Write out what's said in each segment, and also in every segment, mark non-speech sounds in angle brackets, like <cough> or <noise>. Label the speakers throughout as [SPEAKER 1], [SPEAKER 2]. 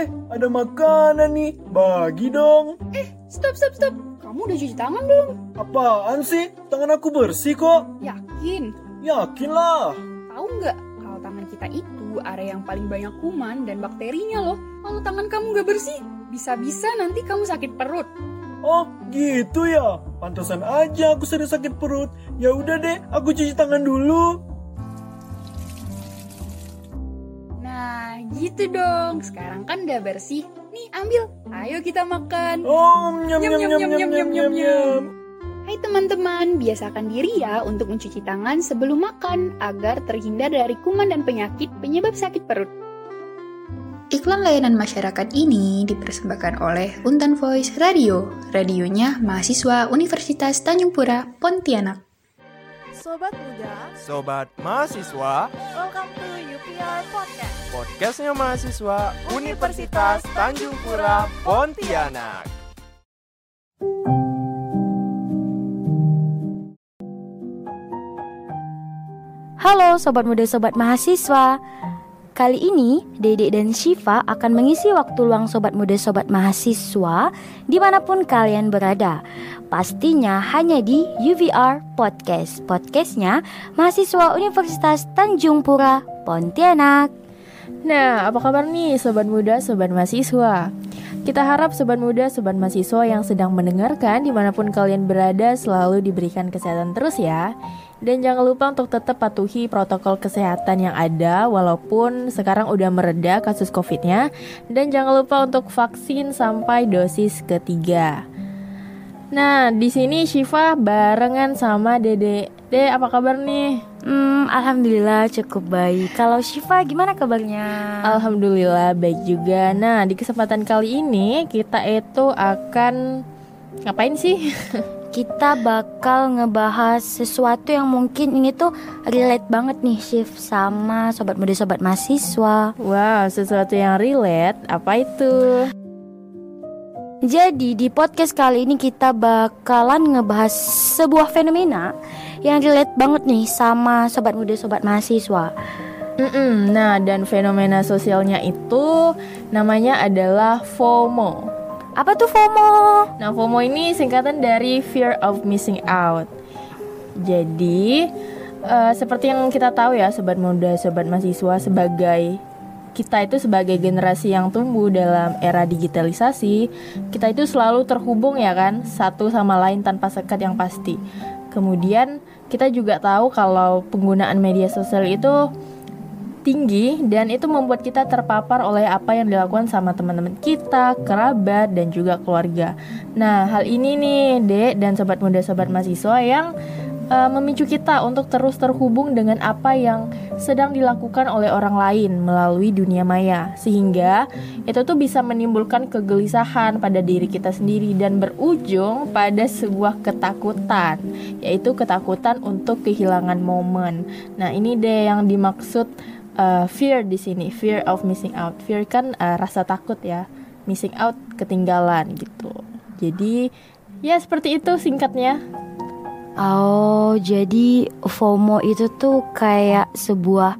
[SPEAKER 1] Eh, ada makanan nih. Bagi dong.
[SPEAKER 2] Eh, stop, stop, stop. Kamu udah cuci tangan belum?
[SPEAKER 1] Apaan sih? Tangan aku bersih kok.
[SPEAKER 2] Yakin?
[SPEAKER 1] Yakin lah.
[SPEAKER 2] Tahu nggak kalau tangan kita itu area yang paling banyak kuman dan bakterinya loh. Kalau tangan kamu nggak bersih, bisa-bisa nanti kamu sakit perut.
[SPEAKER 1] Oh, gitu ya. Pantesan aja aku sering sakit perut. Ya udah deh, aku cuci tangan dulu.
[SPEAKER 2] Gitu dong. Sekarang kan udah bersih. Nih, ambil. Ayo kita makan.
[SPEAKER 1] Oh, nyam nyam nyam nyam nyam nyam nyam.
[SPEAKER 2] Hai teman-teman, biasakan diri ya untuk mencuci tangan sebelum makan agar terhindar dari kuman dan penyakit penyebab sakit perut.
[SPEAKER 3] Iklan layanan masyarakat ini dipersembahkan oleh Untan Voice Radio, radionya mahasiswa Universitas Tanjung Pura, Pontianak.
[SPEAKER 4] Sobat muda,
[SPEAKER 5] Sobat mahasiswa,
[SPEAKER 4] welcome to UPR Podcast.
[SPEAKER 5] podcastnya mahasiswa Universitas Tanjung Pura Pontianak.
[SPEAKER 6] Halo Sobat Muda Sobat Mahasiswa Kali ini Dede dan Shiva akan mengisi waktu luang Sobat Muda Sobat Mahasiswa Di mana pun kalian berada Pastinya hanya di UVR Podcast Podcastnya Mahasiswa Universitas Tanjung Pura Pontianak
[SPEAKER 7] Nah, apa kabar nih sobat muda, sobat mahasiswa? Kita harap sobat muda, sobat mahasiswa yang sedang mendengarkan di mana pun kalian berada selalu diberikan kesehatan terus ya. Dan jangan lupa untuk tetap patuhi protokol kesehatan yang ada walaupun sekarang udah mereda kasus covidnya. Dan jangan lupa untuk vaksin sampai dosis ketiga. Nah, di sini Shiva barengan sama Dede. Dede, apa kabar nih?
[SPEAKER 6] Hmm, Alhamdulillah cukup baik Kalau Shiva gimana kabarnya?
[SPEAKER 7] Alhamdulillah baik juga. Nah, di kesempatan kali ini kita itu akan ngapain sih? <laughs>
[SPEAKER 6] kita bakal ngebahas sesuatu yang mungkin ini tuh relate banget nih Shift sama sobat muda sobat mahasiswa.
[SPEAKER 7] wow, sesuatu yang relate. Apa itu?
[SPEAKER 6] Jadi di podcast kali ini kita bakalan ngebahas sebuah fenomena yang relate banget nih sama sobat muda sobat mahasiswa.
[SPEAKER 7] Mm-mm, nah, dan fenomena sosialnya itu namanya adalah FOMO.
[SPEAKER 6] Apa tuh FOMO?
[SPEAKER 7] Nah, FOMO ini singkatan dari fear of missing out. Jadi, eh, seperti yang kita tahu ya, sobat muda, sobat mahasiswa sebagai kita itu sebagai generasi yang tumbuh dalam era digitalisasi, kita itu selalu terhubung ya kan, satu sama lain tanpa sekat yang pasti. Kemudian kita juga tahu kalau penggunaan media sosial itu tinggi dan itu membuat kita terpapar oleh apa yang dilakukan sama teman-teman kita, kerabat dan juga keluarga. Nah, hal ini nih, Dek dan sobat muda sobat mahasiswa yang uh, memicu kita untuk terus terhubung dengan apa yang sedang dilakukan oleh orang lain melalui dunia maya sehingga itu tuh bisa menimbulkan kegelisahan pada diri kita sendiri dan berujung pada sebuah ketakutan yaitu ketakutan untuk kehilangan momen. Nah, ini deh yang dimaksud uh, fear di sini, fear of missing out. Fear kan uh, rasa takut ya, missing out ketinggalan gitu. Jadi ya seperti itu singkatnya.
[SPEAKER 6] Oh, jadi FOMO itu tuh kayak sebuah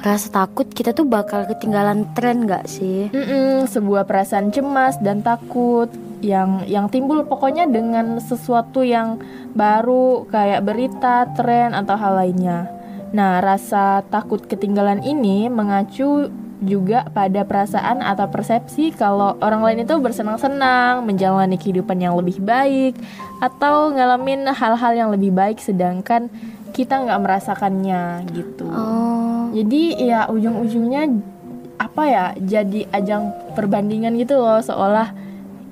[SPEAKER 6] rasa takut kita tuh bakal ketinggalan tren gak sih?
[SPEAKER 7] Mm-mm, sebuah perasaan cemas dan takut yang yang timbul pokoknya dengan sesuatu yang baru kayak berita, tren atau hal lainnya. Nah, rasa takut ketinggalan ini mengacu juga pada perasaan atau persepsi kalau orang lain itu bersenang-senang menjalani kehidupan yang lebih baik atau ngalamin hal-hal yang lebih baik sedangkan kita nggak merasakannya gitu.
[SPEAKER 6] Oh.
[SPEAKER 7] Jadi ya ujung-ujungnya apa ya jadi ajang perbandingan gitu loh seolah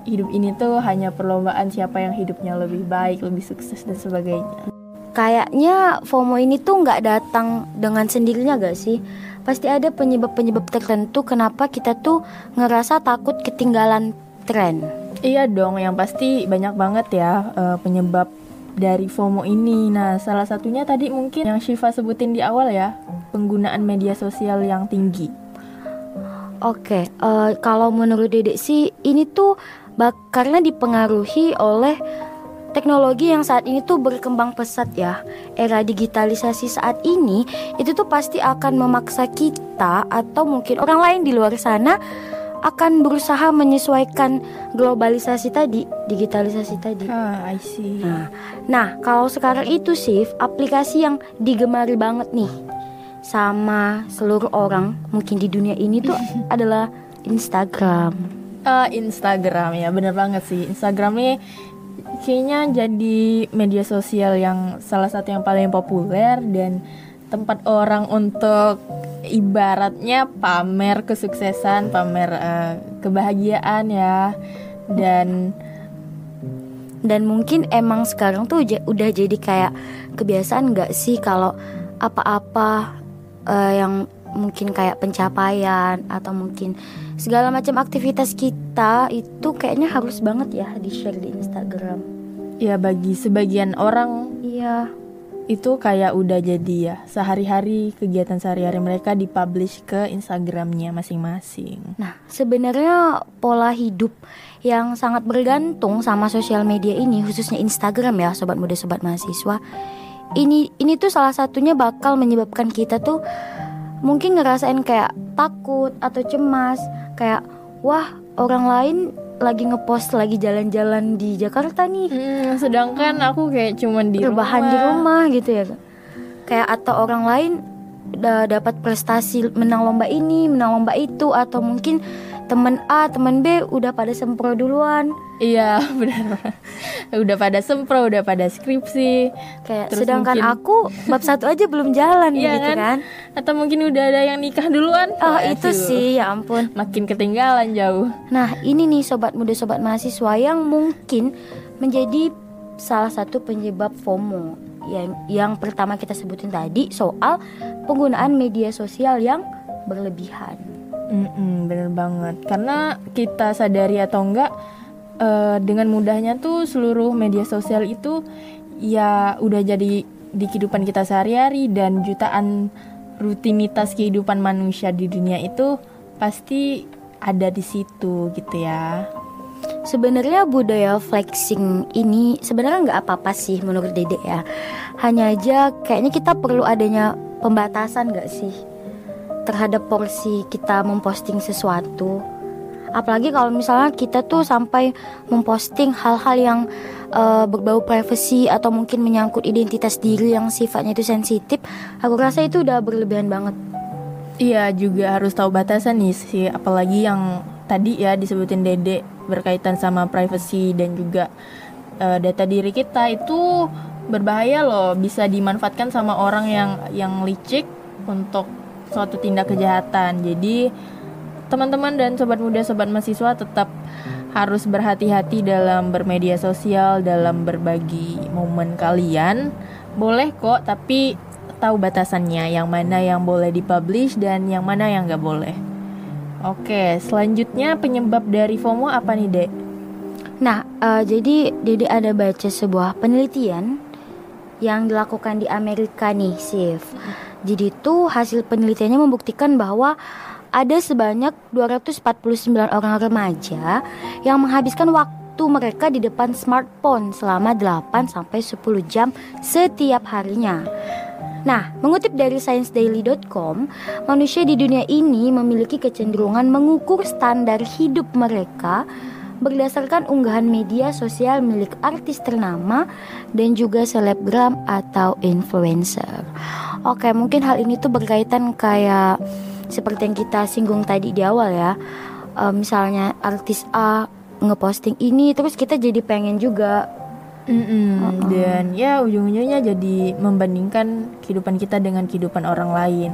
[SPEAKER 7] hidup ini tuh hanya perlombaan siapa yang hidupnya lebih baik, lebih sukses dan sebagainya.
[SPEAKER 6] Kayaknya FOMO ini tuh nggak datang dengan sendirinya gak sih? Pasti ada penyebab-penyebab tertentu kenapa kita tuh ngerasa takut ketinggalan tren.
[SPEAKER 7] Iya dong, yang pasti banyak banget ya uh, penyebab dari FOMO ini. Nah, salah satunya tadi mungkin yang Shiva sebutin di awal ya, penggunaan media sosial yang tinggi.
[SPEAKER 6] Oke, uh, kalau menurut Dedek sih ini tuh bak- karena dipengaruhi oleh teknologi yang saat ini tuh berkembang pesat ya. Era digitalisasi saat ini itu tuh pasti akan memaksa kita atau mungkin orang lain di luar sana akan berusaha menyesuaikan globalisasi tadi, digitalisasi tadi.
[SPEAKER 7] Ah, I see.
[SPEAKER 6] Nah, nah kalau sekarang itu sih aplikasi yang digemari banget nih sama seluruh orang mungkin di dunia ini tuh <laughs> adalah Instagram.
[SPEAKER 7] Ah, Instagram ya, bener banget sih. Instagram nih kayaknya jadi media sosial yang salah satu yang paling populer dan tempat orang untuk ibaratnya pamer kesuksesan, pamer eh, kebahagiaan ya. Dan
[SPEAKER 6] Dan mungkin emang sekarang tuh udah jadi kayak kebiasaan nggak sih kalau apa-apa eh, yang mungkin kayak pencapaian atau mungkin segala macam aktivitas kita itu kayaknya harus banget ya di share di Instagram.
[SPEAKER 7] ya bagi sebagian orang
[SPEAKER 6] Iya.
[SPEAKER 7] itu kayak udah jadi ya sehari-hari kegiatan sehari-hari mereka dipublish ke Instagramnya masing-masing.
[SPEAKER 6] Nah, sebenarnya pola hidup yang sangat bergantung sama sosial media ini, khususnya Instagram ya, sobat muda, sobat mahasiswa. Ini ini tuh salah satunya bakal menyebabkan kita tuh mungkin ngerasain kayak takut atau cemas, kayak wah orang lain lagi ngepost lagi jalan-jalan di Jakarta nih,
[SPEAKER 7] Hmm, sedangkan aku kayak cuman di
[SPEAKER 6] rebahan
[SPEAKER 7] rumah.
[SPEAKER 6] di rumah gitu ya. Kayak atau orang lain udah dapat prestasi menang lomba ini, menang lomba itu atau mungkin temen A, temen B udah pada sempro duluan.
[SPEAKER 7] Iya, <laughs> benar. udah pada sempro, udah pada skripsi.
[SPEAKER 6] Kayak
[SPEAKER 7] Terus
[SPEAKER 6] sedangkan
[SPEAKER 7] mungkin-
[SPEAKER 6] aku bab satu aja belum jalan
[SPEAKER 7] Iya
[SPEAKER 6] gitu
[SPEAKER 7] kan?
[SPEAKER 6] kan.
[SPEAKER 7] Atau mungkin udah ada yang nikah duluan.
[SPEAKER 6] Oh,
[SPEAKER 7] Waduh,
[SPEAKER 6] itu sih ya ampun.
[SPEAKER 7] makin ketinggalan jauh.
[SPEAKER 6] Nah, ini nih sobat muda sobat mahasiswa yang mungkin menjadi salah satu penyebab FOMO. Yang yang pertama kita sebutin tadi soal penggunaan media sosial yang berlebihan.
[SPEAKER 7] Mm-mm, bener banget. Karena kita sadari atau enggak eh, dengan mudahnya tuh seluruh media sosial itu ya udah jadi di kehidupan kita sehari-hari dan jutaan rutinitas kehidupan manusia di dunia itu pasti ada di situ gitu ya.
[SPEAKER 6] Sebenarnya budaya flexing ini sebenarnya nggak apa-apa sih menurut Dede ya. Hanya aja kayaknya kita perlu adanya pembatasan nggak sih terhadap porsi kita memposting sesuatu. Apalagi kalau misalnya kita tuh sampai memposting hal-hal yang eh, berbau privacy atau mungkin menyangkut identitas diri yang sifatnya itu sensitif, aku rasa itu udah berlebihan banget.
[SPEAKER 7] Iya juga harus tahu batasan nih sih apalagi yang tadi ya disebutin Dede berkaitan sama privacy dan juga eh, data diri kita itu berbahaya loh bisa dimanfaatkan sama orang yang yang licik untuk suatu tindak kejahatan. Jadi teman-teman dan sobat muda sobat mahasiswa tetap harus berhati-hati dalam bermedia sosial dalam berbagi momen kalian. Boleh kok tapi tahu batasannya yang mana yang boleh dipublish dan yang mana yang nggak boleh. Oke, selanjutnya penyebab dari FOMO apa nih, Dek?
[SPEAKER 6] Nah, eh, jadi Dede ada baca sebuah penelitian yang dilakukan di Amerika nih, Sif. Jadi itu hasil penelitiannya membuktikan bahwa ada sebanyak 249 orang remaja yang menghabiskan waktu mereka di depan smartphone selama 8 sampai 10 jam setiap harinya. Nah, mengutip dari ScienceDaily.com, manusia di dunia ini memiliki kecenderungan mengukur standar hidup mereka berdasarkan unggahan media sosial milik artis ternama dan juga selebgram atau influencer. Oke, mungkin hal ini tuh berkaitan kayak seperti yang kita singgung tadi di awal ya. Eh, misalnya artis A ngeposting ini terus kita jadi pengen juga
[SPEAKER 7] Mm-mm, Dan ya ujung-ujungnya jadi membandingkan kehidupan kita dengan kehidupan orang lain.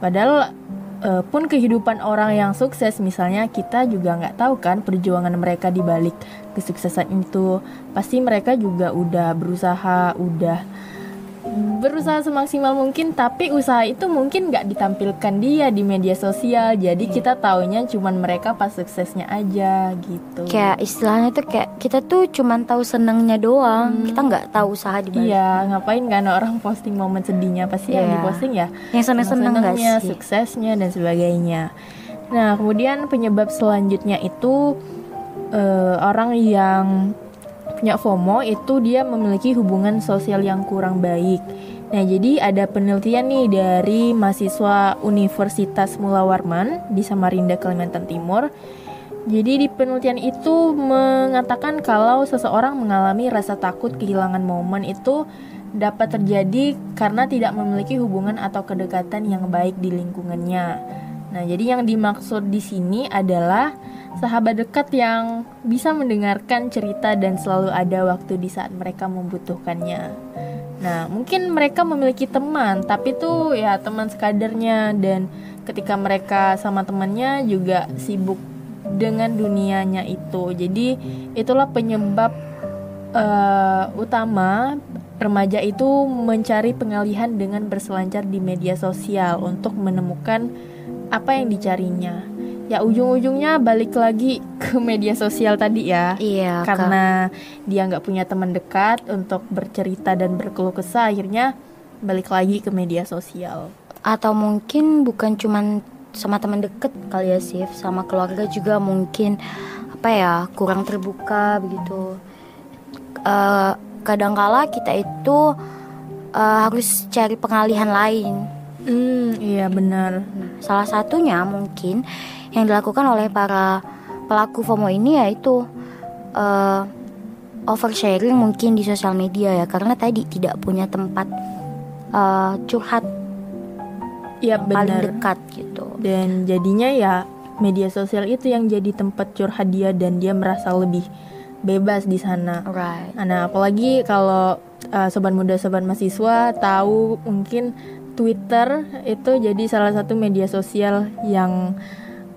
[SPEAKER 7] Padahal eh, pun kehidupan orang yang sukses misalnya kita juga nggak tahu kan perjuangan mereka di balik kesuksesan itu. Pasti mereka juga udah berusaha, udah berusaha semaksimal mungkin tapi usaha itu mungkin nggak ditampilkan dia di media sosial jadi kita taunya cuman mereka pas suksesnya aja gitu
[SPEAKER 6] kayak istilahnya tuh kayak kita tuh cuman tahu senengnya doang, kita nggak tahu usaha di balik.
[SPEAKER 7] Iya, ngapain kan orang posting momen sedihnya pasti yang
[SPEAKER 6] Iya.
[SPEAKER 7] diposting ya
[SPEAKER 6] Yang seneng-seneng
[SPEAKER 7] seneng-senengnya,
[SPEAKER 6] sih?
[SPEAKER 7] suksesnya dan sebagainya. Nah, kemudian penyebab selanjutnya itu eh, orang yang punya FOMO itu dia memiliki hubungan sosial yang kurang baik. Nah, jadi ada penelitian nih dari mahasiswa Universitas Mula Warman di Samarinda, Kalimantan Timur. Jadi di penelitian itu mengatakan kalau seseorang mengalami rasa takut kehilangan momen itu dapat terjadi karena tidak memiliki hubungan atau kedekatan yang baik di lingkungannya. Nah, jadi yang dimaksud di sini adalah sahabat dekat yang bisa mendengarkan cerita dan selalu ada waktu di saat mereka membutuhkannya. Nah, mungkin mereka memiliki teman, tapi tuh ya teman sekadarnya dan ketika mereka sama temannya juga sibuk dengan dunianya itu. Jadi itulah penyebab uh, utama remaja itu mencari pengalihan dengan berselancar di media sosial untuk menemukan apa yang dicarinya ya ujung-ujungnya balik lagi ke media sosial tadi ya.
[SPEAKER 6] Iya.
[SPEAKER 7] Karena kak. dia nggak punya teman dekat untuk bercerita dan berkeluh kesah, akhirnya balik lagi ke media sosial.
[SPEAKER 6] Atau mungkin bukan cuman sama teman deket kali ya Sif, sama keluarga juga mungkin apa ya kurang terbuka begitu. Uh, kadangkala kita itu uh, harus cari pengalihan lain.
[SPEAKER 7] Hmm, iya benar.
[SPEAKER 6] Nah, salah satunya mungkin yang dilakukan oleh para pelaku FOMO ini yaitu uh, oversharing mungkin di sosial media ya karena tadi tidak punya tempat uh, curhat
[SPEAKER 7] ya,
[SPEAKER 6] yang paling dekat gitu
[SPEAKER 7] dan jadinya ya media sosial itu yang jadi tempat curhat dia dan dia merasa lebih bebas di sana.
[SPEAKER 6] Right.
[SPEAKER 7] Nah, apalagi kalau uh, sobat muda sobat mahasiswa tahu mungkin Twitter itu jadi salah satu media sosial yang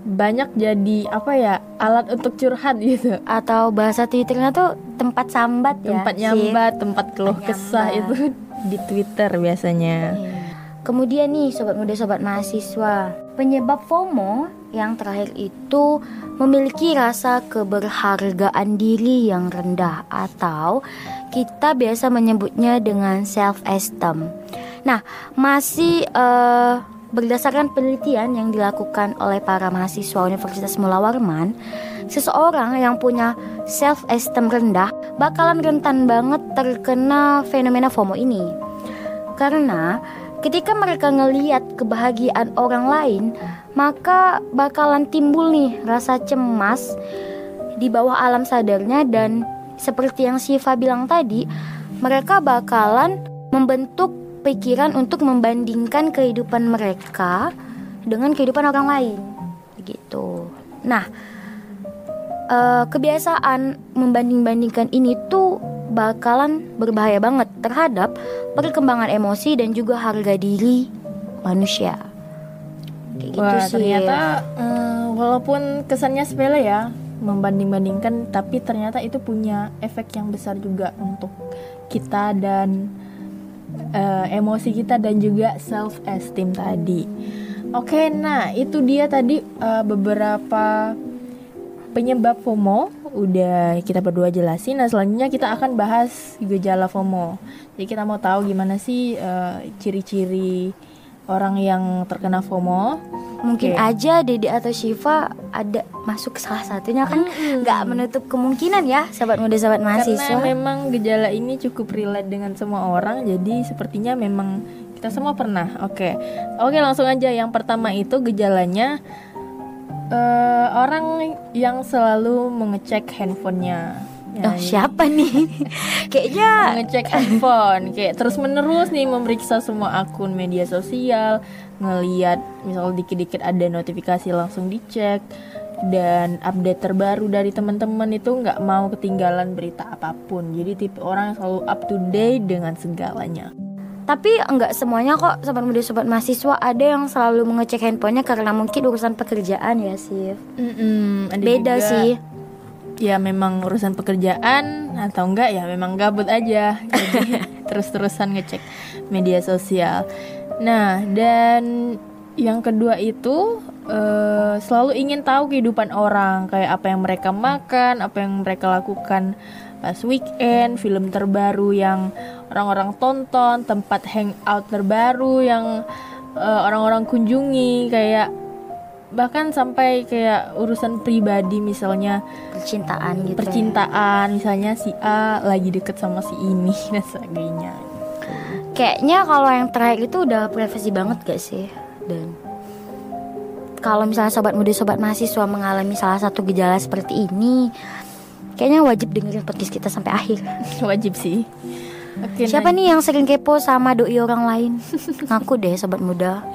[SPEAKER 7] banyak jadi apa ya alat untuk curhat gitu.
[SPEAKER 6] Atau bahasa twitternya tuh tempat sambat
[SPEAKER 7] ya tempat nyambat tempat keluh kesah itu. Di twitter biasanya. Iya.
[SPEAKER 6] kemudian nih sobat muda sobat mahasiswa. Penyebab FOMO yang terakhir itu memiliki rasa keberhargaan diri yang rendah atau kita biasa menyebutnya dengan self esteem nah masih uh, Berdasarkan penelitian yang dilakukan oleh para mahasiswa Universitas Mula Warman, seseorang yang punya self esteem rendah bakalan rentan banget terkena fenomena FOMO ini. Karena ketika mereka ngeliat kebahagiaan orang lain, maka bakalan timbul nih rasa cemas di bawah alam sadarnya dan seperti yang Siva bilang tadi, mereka bakalan membentuk pikiran untuk membandingkan kehidupan mereka dengan kehidupan orang lain gitu. Nah, uh, kebiasaan membanding-bandingkan ini tuh bakalan berbahaya banget terhadap perkembangan emosi dan juga harga diri manusia.
[SPEAKER 7] Kayak gitu Wah, sih. ternyata uh, walaupun kesannya sepele ya membanding-bandingkan, tapi ternyata itu punya efek yang besar juga untuk kita dan uh, emosi kita dan juga self esteem tadi. Oke, okay, nah itu dia tadi uh, beberapa penyebab FOMO udah kita berdua jelasin. Nah selanjutnya kita akan bahas gejala FOMO. Jadi kita mau tahu gimana sih uh, ciri-ciri orang yang terkena FOMO
[SPEAKER 6] mungkin okay. aja Dede atau Shiva ada masuk salah satunya kan nggak hmm. menutup kemungkinan ya sahabat muda sahabat mahasiswa
[SPEAKER 7] karena memang gejala ini cukup relate dengan semua orang jadi sepertinya memang kita semua pernah oke okay. oke okay, langsung aja yang pertama itu gejalanya uh, orang yang selalu mengecek handphonenya
[SPEAKER 6] Ya, oh, siapa nih? <laughs> Kayaknya
[SPEAKER 7] ngecek handphone, kayak terus menerus nih memeriksa semua akun media sosial, ngeliat misal dikit-dikit ada notifikasi langsung dicek dan update terbaru dari teman-teman itu nggak mau ketinggalan berita apa pun. Jadi tipe orang yang selalu up to date dengan segalanya.
[SPEAKER 6] Tapi enggak semuanya kok sobat muda sobat mahasiswa ada yang selalu mengecek handphonenya karena mungkin urusan pekerjaan ya sih.
[SPEAKER 7] Mm -mm, Beda juga, sih ya memang urusan pekerjaan atau enggak ya memang gabut aja. Jadi <laughs> terus-terusan ngecek media sosial. Nah dan yang kedua itu uh, selalu ingin tahu kehidupan orang. Kayak apa yang mereka makan apa yang mereka lakukan pas weekend film terbaru yang orang-orang tonton tempat hangout terbaru yang uh, orang-orang kunjungi. Kayak bahkan sampai kayak urusan pribadi misalnya
[SPEAKER 6] percintaan gitu
[SPEAKER 7] ya. percintaan ya. misalnya si A lagi deket sama si ini <laughs> dan sebagainya
[SPEAKER 6] kayaknya kalau yang terakhir itu udah privasi banget gak sih dan kalau misalnya sobat muda sobat mahasiswa mengalami salah satu gejala seperti ini kayaknya wajib dengerin podcast kita sampai akhir <laughs>
[SPEAKER 7] Wajib sih. Oke,
[SPEAKER 6] siapa
[SPEAKER 7] nah,
[SPEAKER 6] nih yang sering kepo sama doi orang lain <laughs> ngaku deh sobat muda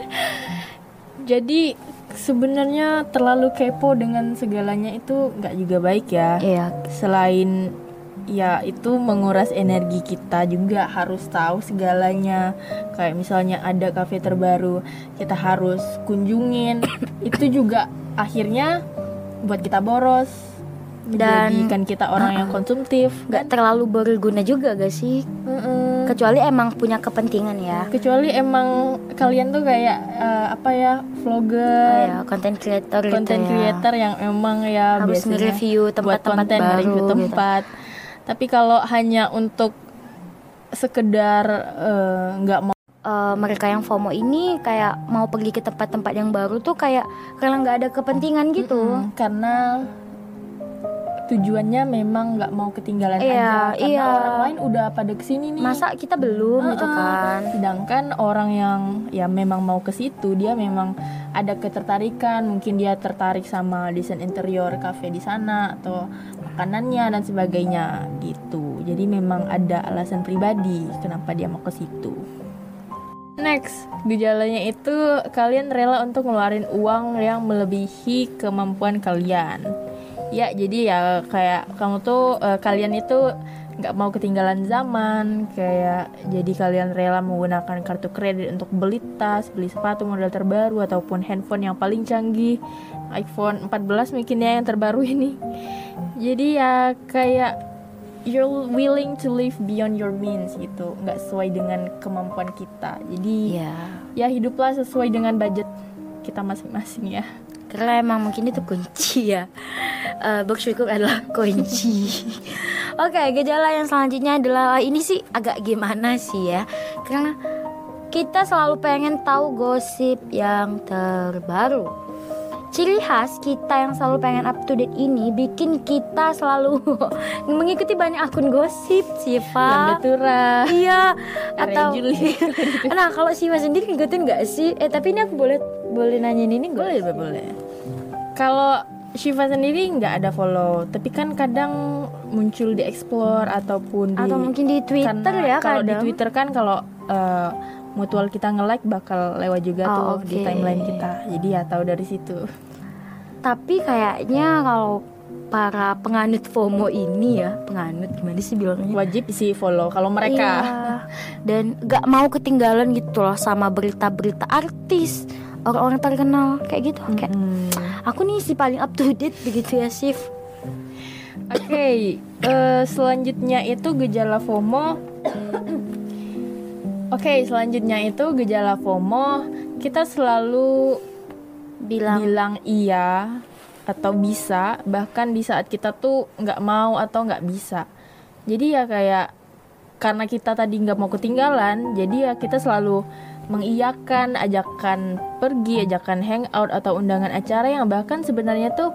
[SPEAKER 7] Jadi sebenarnya terlalu kepo dengan segalanya itu nggak juga baik ya.
[SPEAKER 6] iya
[SPEAKER 7] Selain ya itu menguras energi kita juga harus tahu segalanya. Kayak misalnya ada kafe terbaru, kita harus kunjungin. <coughs> itu juga akhirnya buat kita boros.
[SPEAKER 6] Dan-
[SPEAKER 7] menjadikan kita orang yang konsumtif.
[SPEAKER 6] nggak terlalu berguna juga gak sih
[SPEAKER 7] Mm-mm.
[SPEAKER 6] kecuali emang punya kepentingan ya
[SPEAKER 7] kecuali emang kalian tuh kayak eh, apa ya vlogger
[SPEAKER 6] ya konten creator
[SPEAKER 7] konten
[SPEAKER 6] gitu ya.
[SPEAKER 7] creator yang emang ya
[SPEAKER 6] Harus nge-review tempat-tempat baru gitu.
[SPEAKER 7] tempat tapi kalau hanya untuk sekedar eh, nggak mau
[SPEAKER 6] Eh, mereka yang FOMO ini kayak mau pergi ke tempat-tempat yang baru tuh kayak karena nggak ada kepentingan gitu
[SPEAKER 7] Mm, karena tujuannya memang nggak mau ketinggalan
[SPEAKER 6] Iya,
[SPEAKER 7] aja karena
[SPEAKER 6] iya.
[SPEAKER 7] orang lain udah pada ke sini nih
[SPEAKER 6] masa kita belum gitu
[SPEAKER 7] Heeh.
[SPEAKER 6] kan
[SPEAKER 7] Sedangkan orang yang ya memang mau ke situ, dia memang ada ketertarikan, mungkin dia tertarik sama desain interior kafe di sana atau makanannya dan sebagainya gitu. Jadi memang ada alasan pribadi kenapa dia mau ke situ. Next, gejalanya itu kalian rela untuk ngeluarin uang yang melebihi kemampuan kalian. Ya, jadi ya kayak kamu tuh eh, kalian itu nggak mau ketinggalan zaman, kayak jadi kalian rela menggunakan kartu kredit untuk beli tas, beli sepatu model terbaru ataupun handphone yang paling canggih, iPhone 14 mungkin ya yang terbaru ini. Jadi ya kayak you're willing to live beyond your means gitu, nggak sesuai dengan kemampuan kita. Jadi
[SPEAKER 6] ya
[SPEAKER 7] ya hiduplah sesuai dengan budget kita masing-masing ya.
[SPEAKER 6] Karena emang mungkin itu kunci ya. Eh, bersyukur adalah kunci. <laughs> Oke gejala yang selanjutnya adalah ini sih agak gimana sih ya. Karena kita selalu pengen tahu gosip yang terbaru. Ciri khas kita yang selalu pengen up to date ini bikin kita selalu <laughs> mengikuti banyak akun gosip, Siva.
[SPEAKER 7] Tura,
[SPEAKER 6] Iya, <laughs> atau nah kalau Siva sendiri ngikutin nggak sih? Eh tapi ini aku boleh boleh nanyain ini
[SPEAKER 7] boleh boleh, boleh. Kalau Shiva sendiri nggak ada follow, tapi kan kadang muncul di explore ataupun di
[SPEAKER 6] Atau mungkin di Twitter
[SPEAKER 7] karena
[SPEAKER 6] ya
[SPEAKER 7] kalau di. Twitter kan kalau eh, mutual kita nge-like bakal lewat juga
[SPEAKER 6] Oh,
[SPEAKER 7] tuh di
[SPEAKER 6] oke.
[SPEAKER 7] timeline kita. Jadi ya tahu dari situ.
[SPEAKER 6] Tapi kayaknya kalau para penganut FOMO ini ya, penganut gimana sih bilangnya?
[SPEAKER 7] Wajib sih follow kalau mereka.
[SPEAKER 6] Iya. Dan gak mau ketinggalan gitu loh sama berita-berita artis, orang-orang terkenal kayak gitu. Kayak
[SPEAKER 7] Hmm.
[SPEAKER 6] aku nih si paling up to date begitu ya, Sif.
[SPEAKER 7] Oke, eh, selanjutnya itu gejala FOMO. Oke, selanjutnya itu gejala FOMO. Kita selalu
[SPEAKER 6] Bilang
[SPEAKER 7] bilang iya atau bisa, bahkan di saat kita tuh nggak mau atau nggak bisa. Jadi ya kayak karena kita tadi nggak mau ketinggalan, jadi ya kita selalu mengiyakan ajakan pergi, ajakan hangout atau undangan acara yang bahkan sebenarnya tuh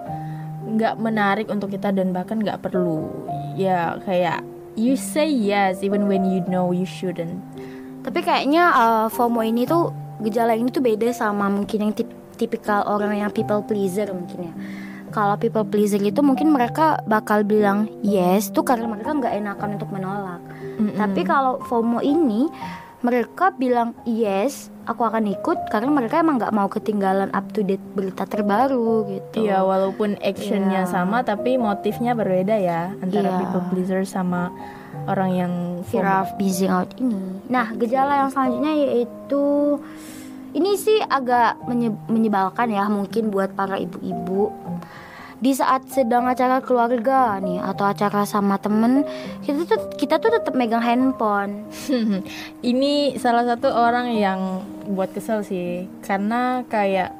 [SPEAKER 7] nggak menarik untuk kita dan bahkan nggak perlu. Ya kayak you say yes even when you know you shouldn't.
[SPEAKER 6] Tapi kayaknya uh, FOMO ini tuh gejala ini tuh beda sama mungkin yang tip- tipikal orang yang people pleaser mungkin ya. Kalau people pleaser itu mungkin mereka bakal bilang yes tuh karena mereka nggak enakan untuk menolak. Tapi kalau FOMO ini mereka bilang yes aku akan ikut karena mereka emang nggak mau ketinggalan up to date berita terbaru gitu.
[SPEAKER 7] Iya, walaupun actionnya
[SPEAKER 6] Iya.
[SPEAKER 7] sama tapi motifnya berbeda ya antara
[SPEAKER 6] Iya.
[SPEAKER 7] people pleaser sama orang yang
[SPEAKER 6] fear of missing out ini. Nah, gejala yang selanjutnya yaitu ini sih agak menye- menyebalkan ya mungkin buat para ibu-ibu. Di saat sedang acara keluarga nih atau acara sama temen, kita tuh kita tuh tetap megang handphone. <laughs>
[SPEAKER 7] Ini salah satu orang yang buat kesel sih karena kayak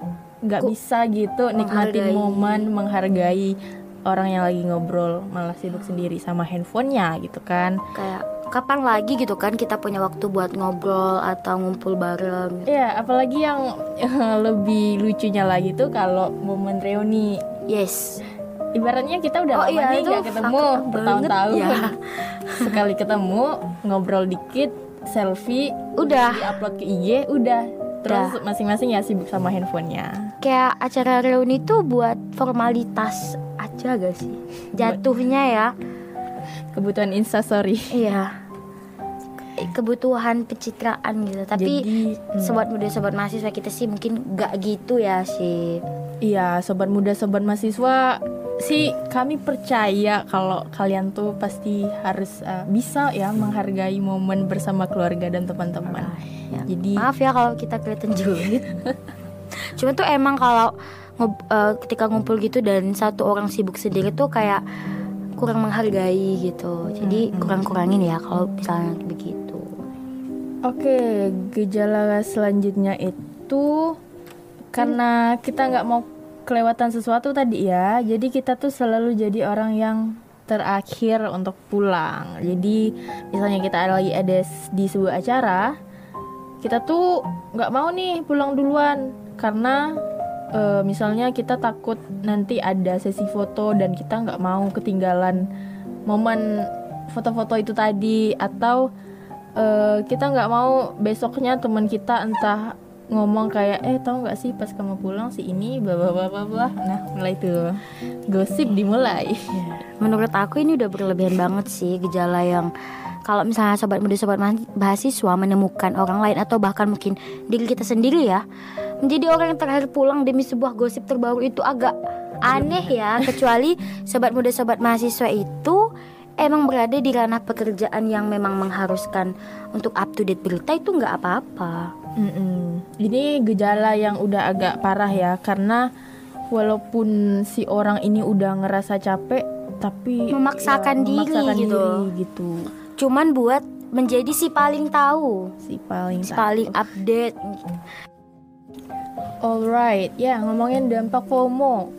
[SPEAKER 7] nggak bisa gitu nikmatin
[SPEAKER 6] menghargai.
[SPEAKER 7] momen menghargai orang yang lagi ngobrol malah sibuk sendiri sama handphonenya gitu kan.
[SPEAKER 6] Kayak kapan lagi gitu kan kita punya waktu buat ngobrol atau ngumpul bareng.
[SPEAKER 7] Iya, apalagi yang <laughs> lebih lucunya lagi tuh kalau momen reuni
[SPEAKER 6] Yes.
[SPEAKER 7] ibaratnya kita udah
[SPEAKER 6] Oh
[SPEAKER 7] lama
[SPEAKER 6] iya,
[SPEAKER 7] nih
[SPEAKER 6] itu
[SPEAKER 7] nggak ketemu bertahun-tahun
[SPEAKER 6] ya.
[SPEAKER 7] sekali ketemu ngobrol dikit selfie,
[SPEAKER 6] Udah.
[SPEAKER 7] upload ke IG, udah. Terus masing-masing ya sibuk sama handphonenya.
[SPEAKER 6] Kayak acara reuni tuh buat formalitas aja gak sih? Jatuhnya ya.
[SPEAKER 7] Kebutuhan instastory.
[SPEAKER 6] Iya. Kebutuhan pencitraan gitu. Tapi
[SPEAKER 7] Jadi, hmm.
[SPEAKER 6] sobat muda sobat mahasiswa kita sih mungkin gak gitu ya sih.
[SPEAKER 7] Iya, sobat muda, sobat mahasiswa sih kami percaya kalau kalian tuh pasti harus uh, bisa ya menghargai momen bersama keluarga dan teman-teman.
[SPEAKER 6] Ya.
[SPEAKER 7] Jadi
[SPEAKER 6] Maaf ya kalau kita kelihatan julid. <laughs> Cuma tuh emang kalau eh, ketika ngumpul gitu dan satu orang sibuk sendiri tuh kayak kurang menghargai gitu. Jadi kurang-kurangin ya kalau misalnya begitu.
[SPEAKER 7] Oke, gejala selanjutnya itu karena kita nggak mau kelewatan sesuatu tadi ya, jadi kita tuh selalu jadi orang yang terakhir untuk pulang. Jadi misalnya kita lagi ada di sebuah acara, kita tuh nggak mau nih pulang duluan. Karena eh, misalnya kita takut nanti ada sesi foto dan kita nggak mau ketinggalan momen foto-foto itu tadi. Atau eh, kita nggak mau besoknya teman kita entah ngomong kayak eh tahu nggak sih pas kamu pulang si ini bla bla bla bla nah mulai tuh gosip dimulai.
[SPEAKER 6] Menurut aku ini udah berlebihan banget sih gejala yang kalau misalnya sobat muda sobat ma- mahasiswa menemukan orang lain atau bahkan mungkin diri kita sendiri ya menjadi orang yang terakhir pulang demi sebuah gosip terbaru itu agak aneh ya. Kecuali sobat muda sobat mahasiswa itu emang berada di ranah pekerjaan yang memang mengharuskan untuk up to date berita itu nggak apa-apa.
[SPEAKER 7] Mm-mm. Ini gejala yang udah agak parah ya karena walaupun si orang ini udah ngerasa capek tapi
[SPEAKER 6] Memaksakan
[SPEAKER 7] ya,
[SPEAKER 6] diri
[SPEAKER 7] memaksakan
[SPEAKER 6] gitu.
[SPEAKER 7] diri gitu
[SPEAKER 6] Cuman buat menjadi si paling tahu,
[SPEAKER 7] si paling
[SPEAKER 6] si
[SPEAKER 7] tahu.
[SPEAKER 6] paling update.
[SPEAKER 7] Alright, ya ngomongin dampak FOMO.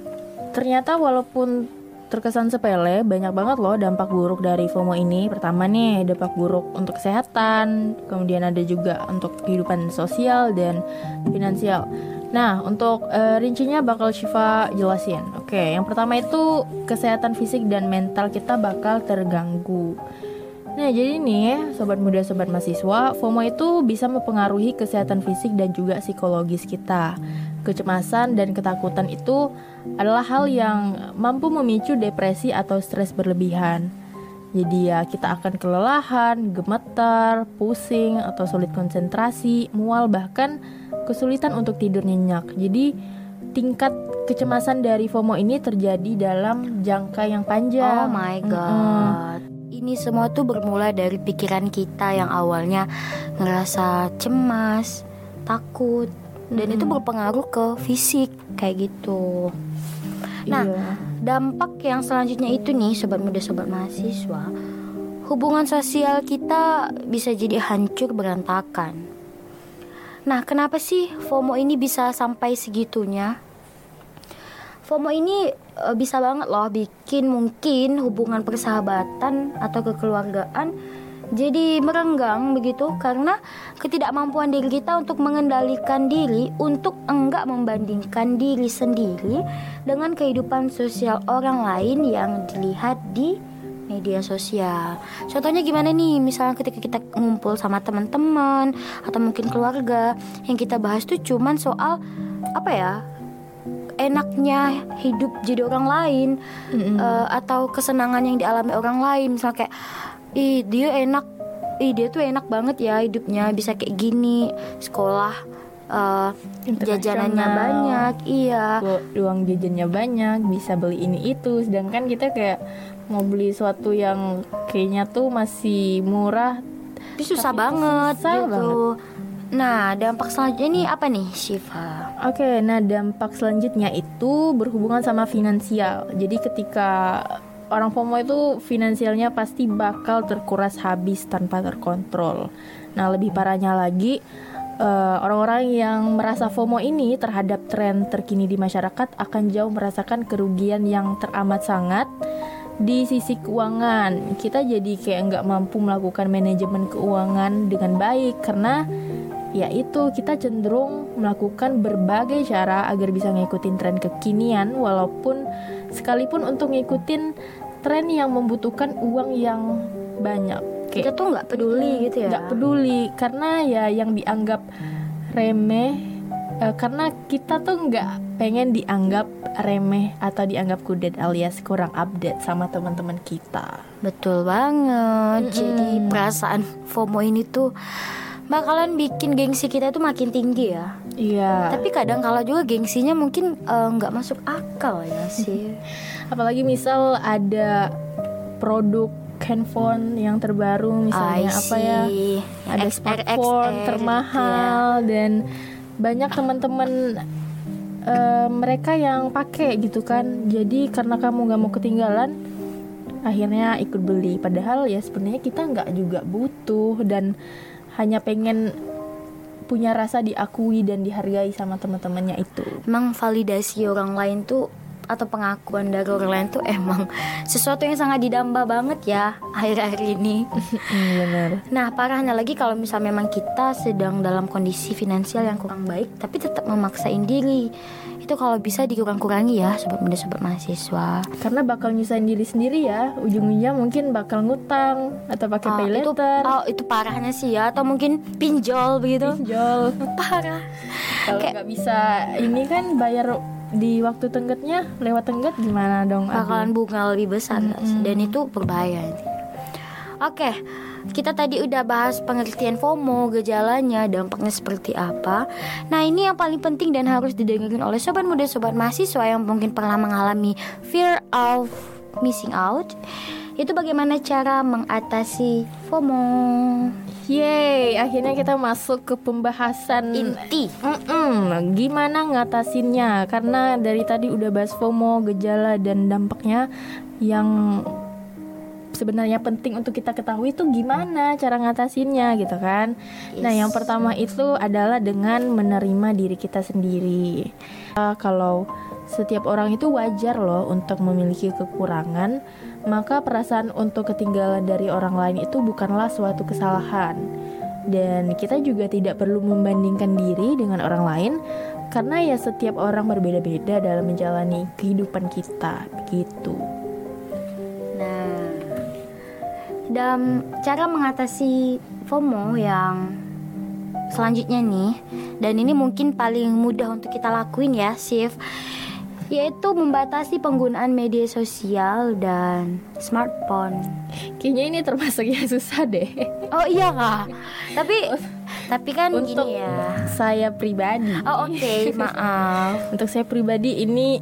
[SPEAKER 7] Ternyata walaupun terkesan sepele, banyak banget loh dampak buruk dari FOMO ini. Pertama nih, dampak buruk untuk kesehatan, kemudian ada juga untuk kehidupan sosial dan finansial. Nah, untuk eh, rincinya bakal Shiva jelasin. Oke, yang pertama itu kesehatan fisik dan mental kita bakal terganggu. Nah, jadi nih, sobat muda, sobat mahasiswa, FOMO itu bisa mempengaruhi kesehatan fisik dan juga psikologis kita. Kecemasan dan ketakutan itu adalah hal yang mampu memicu depresi atau stres berlebihan. Jadi ya kita akan kelelahan, gemetar, pusing atau sulit konsentrasi, mual bahkan kesulitan untuk tidur nyenyak. Jadi tingkat kecemasan dari FOMO ini terjadi dalam jangka yang panjang.
[SPEAKER 6] Oh my god. Ini semua tuh bermula dari pikiran kita yang awalnya ngerasa cemas, takut, dan itu berpengaruh ke fisik kayak gitu. Nah,
[SPEAKER 7] Iya.
[SPEAKER 6] dampak yang selanjutnya itu nih sobat muda sobat mahasiswa, hubungan sosial kita bisa jadi hancur berantakan. Nah, kenapa sih FOMO ini bisa sampai segitunya? FOMO ini e, bisa banget loh bikin mungkin hubungan persahabatan atau kekeluargaan jadi merenggang begitu karena ketidakmampuan diri kita untuk mengendalikan diri untuk enggak membandingkan diri sendiri dengan kehidupan sosial orang lain yang dilihat di media sosial. Contohnya gimana nih? Misalnya ketika kita ngumpul sama teman-teman atau mungkin keluarga yang kita bahas tuh cuman soal apa ya? Enaknya hidup jadi orang lain eh, atau kesenangan yang dialami orang lain. Misalnya kayak ih dia enak ih dia tuh enak banget ya hidupnya bisa kayak gini sekolah eh, jajanannya banyak. Iya.
[SPEAKER 7] Uang jajannya banyak bisa beli ini itu. Sedangkan kita kayak mau beli sesuatu yang kayaknya tuh masih murah
[SPEAKER 6] tapi susah
[SPEAKER 7] Tapi
[SPEAKER 6] banget
[SPEAKER 7] susah
[SPEAKER 6] gitu.
[SPEAKER 7] banget.
[SPEAKER 6] Nah dampak selanjutnya ini apa nih Shiva
[SPEAKER 7] Oke, nah dampak selanjutnya itu berhubungan sama finansial. Jadi ketika orang FOMO itu finansialnya pasti bakal terkuras habis tanpa terkontrol. Nah, lebih parahnya lagi eh, orang-orang yang merasa FOMO ini terhadap tren terkini di masyarakat akan jauh merasakan kerugian yang teramat sangat di sisi keuangan. Kita jadi kayak nggak mampu melakukan manajemen keuangan dengan baik karena yaitu kita cenderung melakukan berbagai cara agar bisa ngikutin tren kekinian walaupun sekalipun untuk ngikutin tren yang membutuhkan uang yang banyak. Kayak
[SPEAKER 6] kita tuh nggak peduli gitu ya.
[SPEAKER 7] nggak peduli karena ya yang dianggap remeh eh, karena kita tuh nggak pengen dianggap remeh atau dianggap kudet alias kurang update sama teman-teman kita.
[SPEAKER 6] Betul banget. Jadi perasaan FOMO ini tuh bakalan bikin gengsi kita tuh makin tinggi ya.
[SPEAKER 7] Iya.
[SPEAKER 6] Tapi kadang kala juga gengsinya mungkin eh, nggak masuk akal ya sih. <laughs>
[SPEAKER 7] Apalagi misal ada produk handphone yang terbaru misalnya apa ya.
[SPEAKER 6] Yang
[SPEAKER 7] ada smartphone termahal dan banyak teman-teman eh, mereka yang pakai gitu kan. Jadi karena kamu nggak mau ketinggalan akhirnya ikut beli. Padahal ya sebenarnya kita nggak juga butuh dan hanya pengen punya rasa diakui dan dihargai sama teman-temannya itu.
[SPEAKER 6] Emang validasi orang lain tuh atau pengakuan dari orang lain tuh emang <laughs> sesuatu yang sangat didamba banget ya akhir-akhir ini. <laughs>
[SPEAKER 7] benar.
[SPEAKER 6] Nah parahnya lagi kalau misal memang kita sedang dalam kondisi finansial yang kurang baik tapi tetap memaksain diri itu kalau bisa dikurang-kurangi ya sobat muda sobat mahasiswa.
[SPEAKER 7] karena bakal nyusahin diri sendiri ya ujung-ujungnya mungkin bakal ngutang atau pakai
[SPEAKER 6] Oh,
[SPEAKER 7] pay
[SPEAKER 6] itu oh, itu parahnya sih ya atau mungkin pinjol begitu.
[SPEAKER 7] pinjol <laughs>
[SPEAKER 6] Parah.
[SPEAKER 7] kalau nggak bisa ini kan bayar di waktu tenggatnya lewat tenggat gimana dong
[SPEAKER 6] bakalan bunga lebih besar sih? dan itu berbahaya. Oke, kita tadi udah bahas pengertian FOMO, gejalanya, dampaknya seperti apa. Nah ini yang paling penting dan harus didengarkan oleh sobat muda, sobat mahasiswa yang mungkin pernah mengalami fear of missing out. Itu bagaimana cara mengatasi FOMO?
[SPEAKER 7] Yeay, akhirnya kita masuk ke pembahasan
[SPEAKER 6] Inti.
[SPEAKER 7] Mm-mm, gimana ngatasinnya? Karena dari tadi udah bahas FOMO, gejala dan dampaknya yang sebenarnya penting untuk kita ketahui itu gimana cara ngatasinnya gitu kan. Nah, yang pertama itu adalah dengan menerima diri kita sendiri. Uh, kalau setiap orang itu wajar loh untuk memiliki kekurangan, maka perasaan untuk ketinggalan dari orang lain itu bukanlah suatu kesalahan. Dan kita juga tidak perlu membandingkan diri dengan orang lain karena ya setiap orang berbeda-beda dalam menjalani kehidupan kita gitu.
[SPEAKER 6] Dalam cara mengatasi FOMO yang selanjutnya nih, dan ini mungkin paling mudah untuk kita lakuin ya, Sif, yaitu membatasi penggunaan media sosial dan smartphone.
[SPEAKER 7] Kayaknya ini termasuk yang susah deh.
[SPEAKER 6] Oh iya kak, tapi tapi kan
[SPEAKER 7] Untuk
[SPEAKER 6] gini ya.
[SPEAKER 7] saya pribadi.
[SPEAKER 6] Oh oke, maaf.
[SPEAKER 7] Untuk saya pribadi ini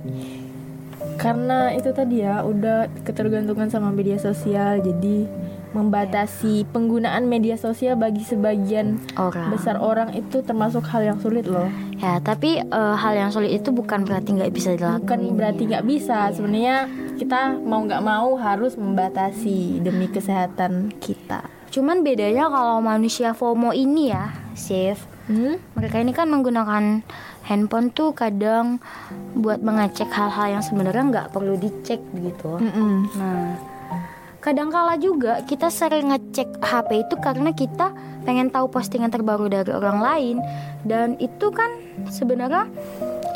[SPEAKER 7] karena itu tadi ya udah ketergantungan sama media sosial jadi membatasi penggunaan media sosial bagi sebagian
[SPEAKER 6] Orang.
[SPEAKER 7] besar orang itu termasuk hal yang sulit loh.
[SPEAKER 6] Ya, tapi eh, hal yang sulit itu bukan berarti nggak bisa dilakukan.
[SPEAKER 7] Bukan berarti nggak bisa.
[SPEAKER 6] Iya.
[SPEAKER 7] Sebenarnya kita mau nggak mau harus membatasi demi kesehatan kita.
[SPEAKER 6] Cuman bedanya kalau manusia FOMO ini ya, Sif,
[SPEAKER 7] Hmm?
[SPEAKER 6] mereka ini kan menggunakan handphone tuh kadang buat mengecek hal-hal yang sebenarnya nggak perlu dicek begitu.
[SPEAKER 7] Mm-mm.
[SPEAKER 6] Nah, kadang kala juga kita sering ngecek HP itu karena kita pengen tahu postingan terbaru dari orang lain dan itu kan sebenarnya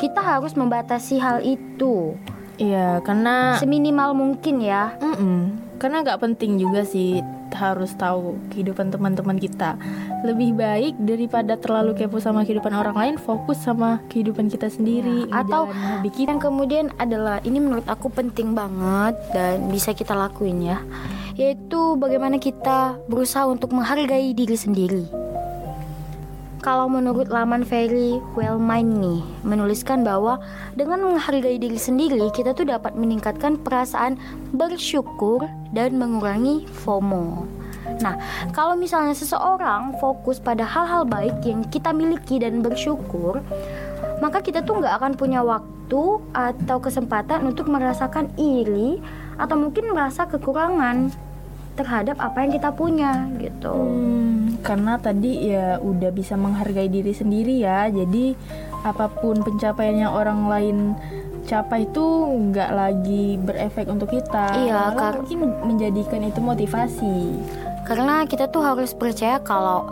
[SPEAKER 6] kita harus membatasi hal itu
[SPEAKER 7] Iya, karena
[SPEAKER 6] seminimal mungkin ya.
[SPEAKER 7] Mm-mm. Karena nggak penting juga sih harus tahu kehidupan teman-teman kita. Lebih baik daripada terlalu kepo sama kehidupan orang lain, fokus sama kehidupan kita sendiri.
[SPEAKER 6] Ya, atau
[SPEAKER 7] hobi kita.
[SPEAKER 6] yang kemudian adalah ini menurut aku penting banget dan bisa kita lakuin ya yaitu bagaimana kita berusaha untuk menghargai diri sendiri kalau menurut laman Very Well Mind nih menuliskan bahwa dengan menghargai diri sendiri kita tuh dapat meningkatkan perasaan bersyukur dan mengurangi FOMO. Nah, kalau misalnya seseorang fokus pada hal-hal baik yang kita miliki dan bersyukur, maka kita tuh nggak akan punya waktu atau kesempatan untuk merasakan iri atau mungkin merasa kekurangan terhadap apa yang kita punya gitu.
[SPEAKER 7] Hmm, karena tadi ya udah bisa menghargai diri sendiri ya. Jadi apa pun pencapaian yang orang lain capai itu nggak lagi berefek untuk kita.
[SPEAKER 6] Iya,
[SPEAKER 7] Malah mungkin menjadikan itu motivasi.
[SPEAKER 6] Karena kita tuh harus percaya kalau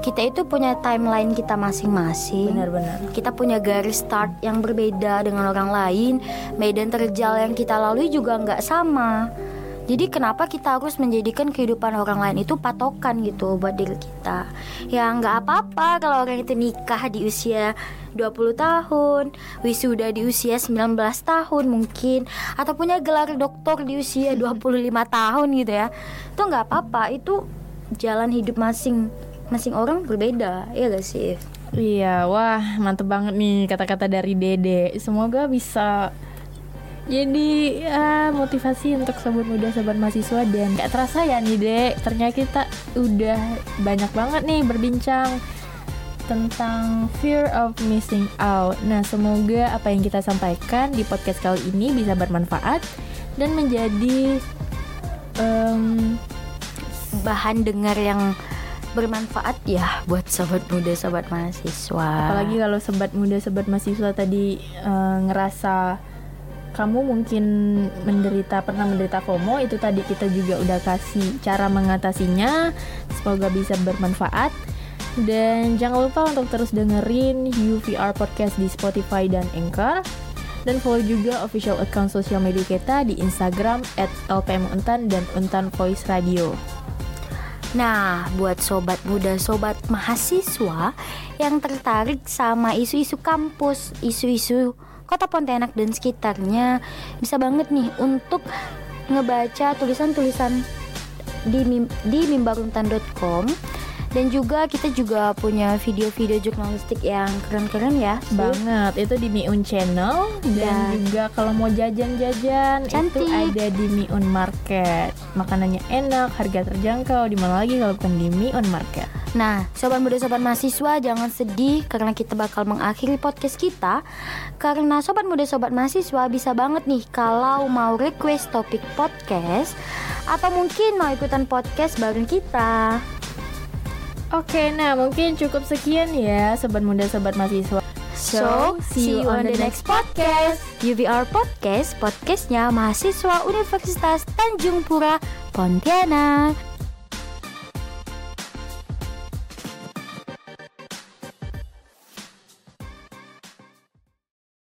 [SPEAKER 6] kita itu punya timeline kita masing-masing.
[SPEAKER 7] Benar-benar.
[SPEAKER 6] Kita punya garis start yang berbeda dengan orang lain. Medan terjal yang kita lalui juga nggak sama. Jadi kenapa kita harus menjadikan kehidupan orang lain itu patokan gitu buat diri kita? Ya nggak apa-apa kalau orang itu nikah di usia 20 tahun Wisuda di usia 19 tahun mungkin Atau punya gelar doktor di usia <laughs> 25 tahun gitu ya. Itu nggak apa-apa Itu jalan hidup masing masing orang berbeda ya gak sih?
[SPEAKER 7] Iya, wah mantep banget nih kata-kata dari Dede. Semoga bisa jadi ya, motivasi untuk sobat muda, sobat mahasiswa dan gak terasa ya nih Dek. Ternyata kita udah banyak banget nih berbincang tentang fear of missing out. Nah, semoga apa yang kita sampaikan di podcast kali ini bisa bermanfaat dan menjadi em,
[SPEAKER 6] bahan dengar yang bermanfaat ya buat sobat muda sobat mahasiswa
[SPEAKER 7] Apalagi kalau sobat muda, sobat mahasiswa tadi eh, ngerasa kamu mungkin menderita pernah menderita FOMO itu tadi kita juga udah kasih cara mengatasinya. Semoga bisa bermanfaat. Dan jangan lupa untuk terus dengerin UVR Podcast di Spotify dan Anchor. Dan follow juga official account sosial media kita di Instagram at LPMUntan dan Untan Voice Radio.
[SPEAKER 6] Nah, buat sobat muda, sobat mahasiswa yang tertarik sama isu-isu kampus, isu-isu kota Pontianak dan sekitarnya, bisa banget nih untuk ngebaca tulisan-tulisan di mim- di mimbaruntan.com dan juga kita juga punya video-video jurnalistik yang keren-keren ya.
[SPEAKER 7] Banget. Itu di Miun Channel. Dan
[SPEAKER 6] Dan-
[SPEAKER 7] juga kalau mau jajan-jajan itu ada di Miun Market. Makanannya enak harga terjangkau. Di mana lagi kalau bukan di Miun Market?
[SPEAKER 6] Nah, sobat muda sobat mahasiswa jangan sedih karena kita bakal mengakhiri podcast kita. Karena sobat muda sobat mahasiswa bisa banget nih kalau mau request topik podcast Atau mungkin mau ikutan podcast bareng kita
[SPEAKER 7] oke nah mungkin cukup sekian ya sobat muda sobat mahasiswa.
[SPEAKER 6] So, see you on the next podcast. UVR Podcast, podcastnya mahasiswa Universitas Tanjung Pura, Pontianak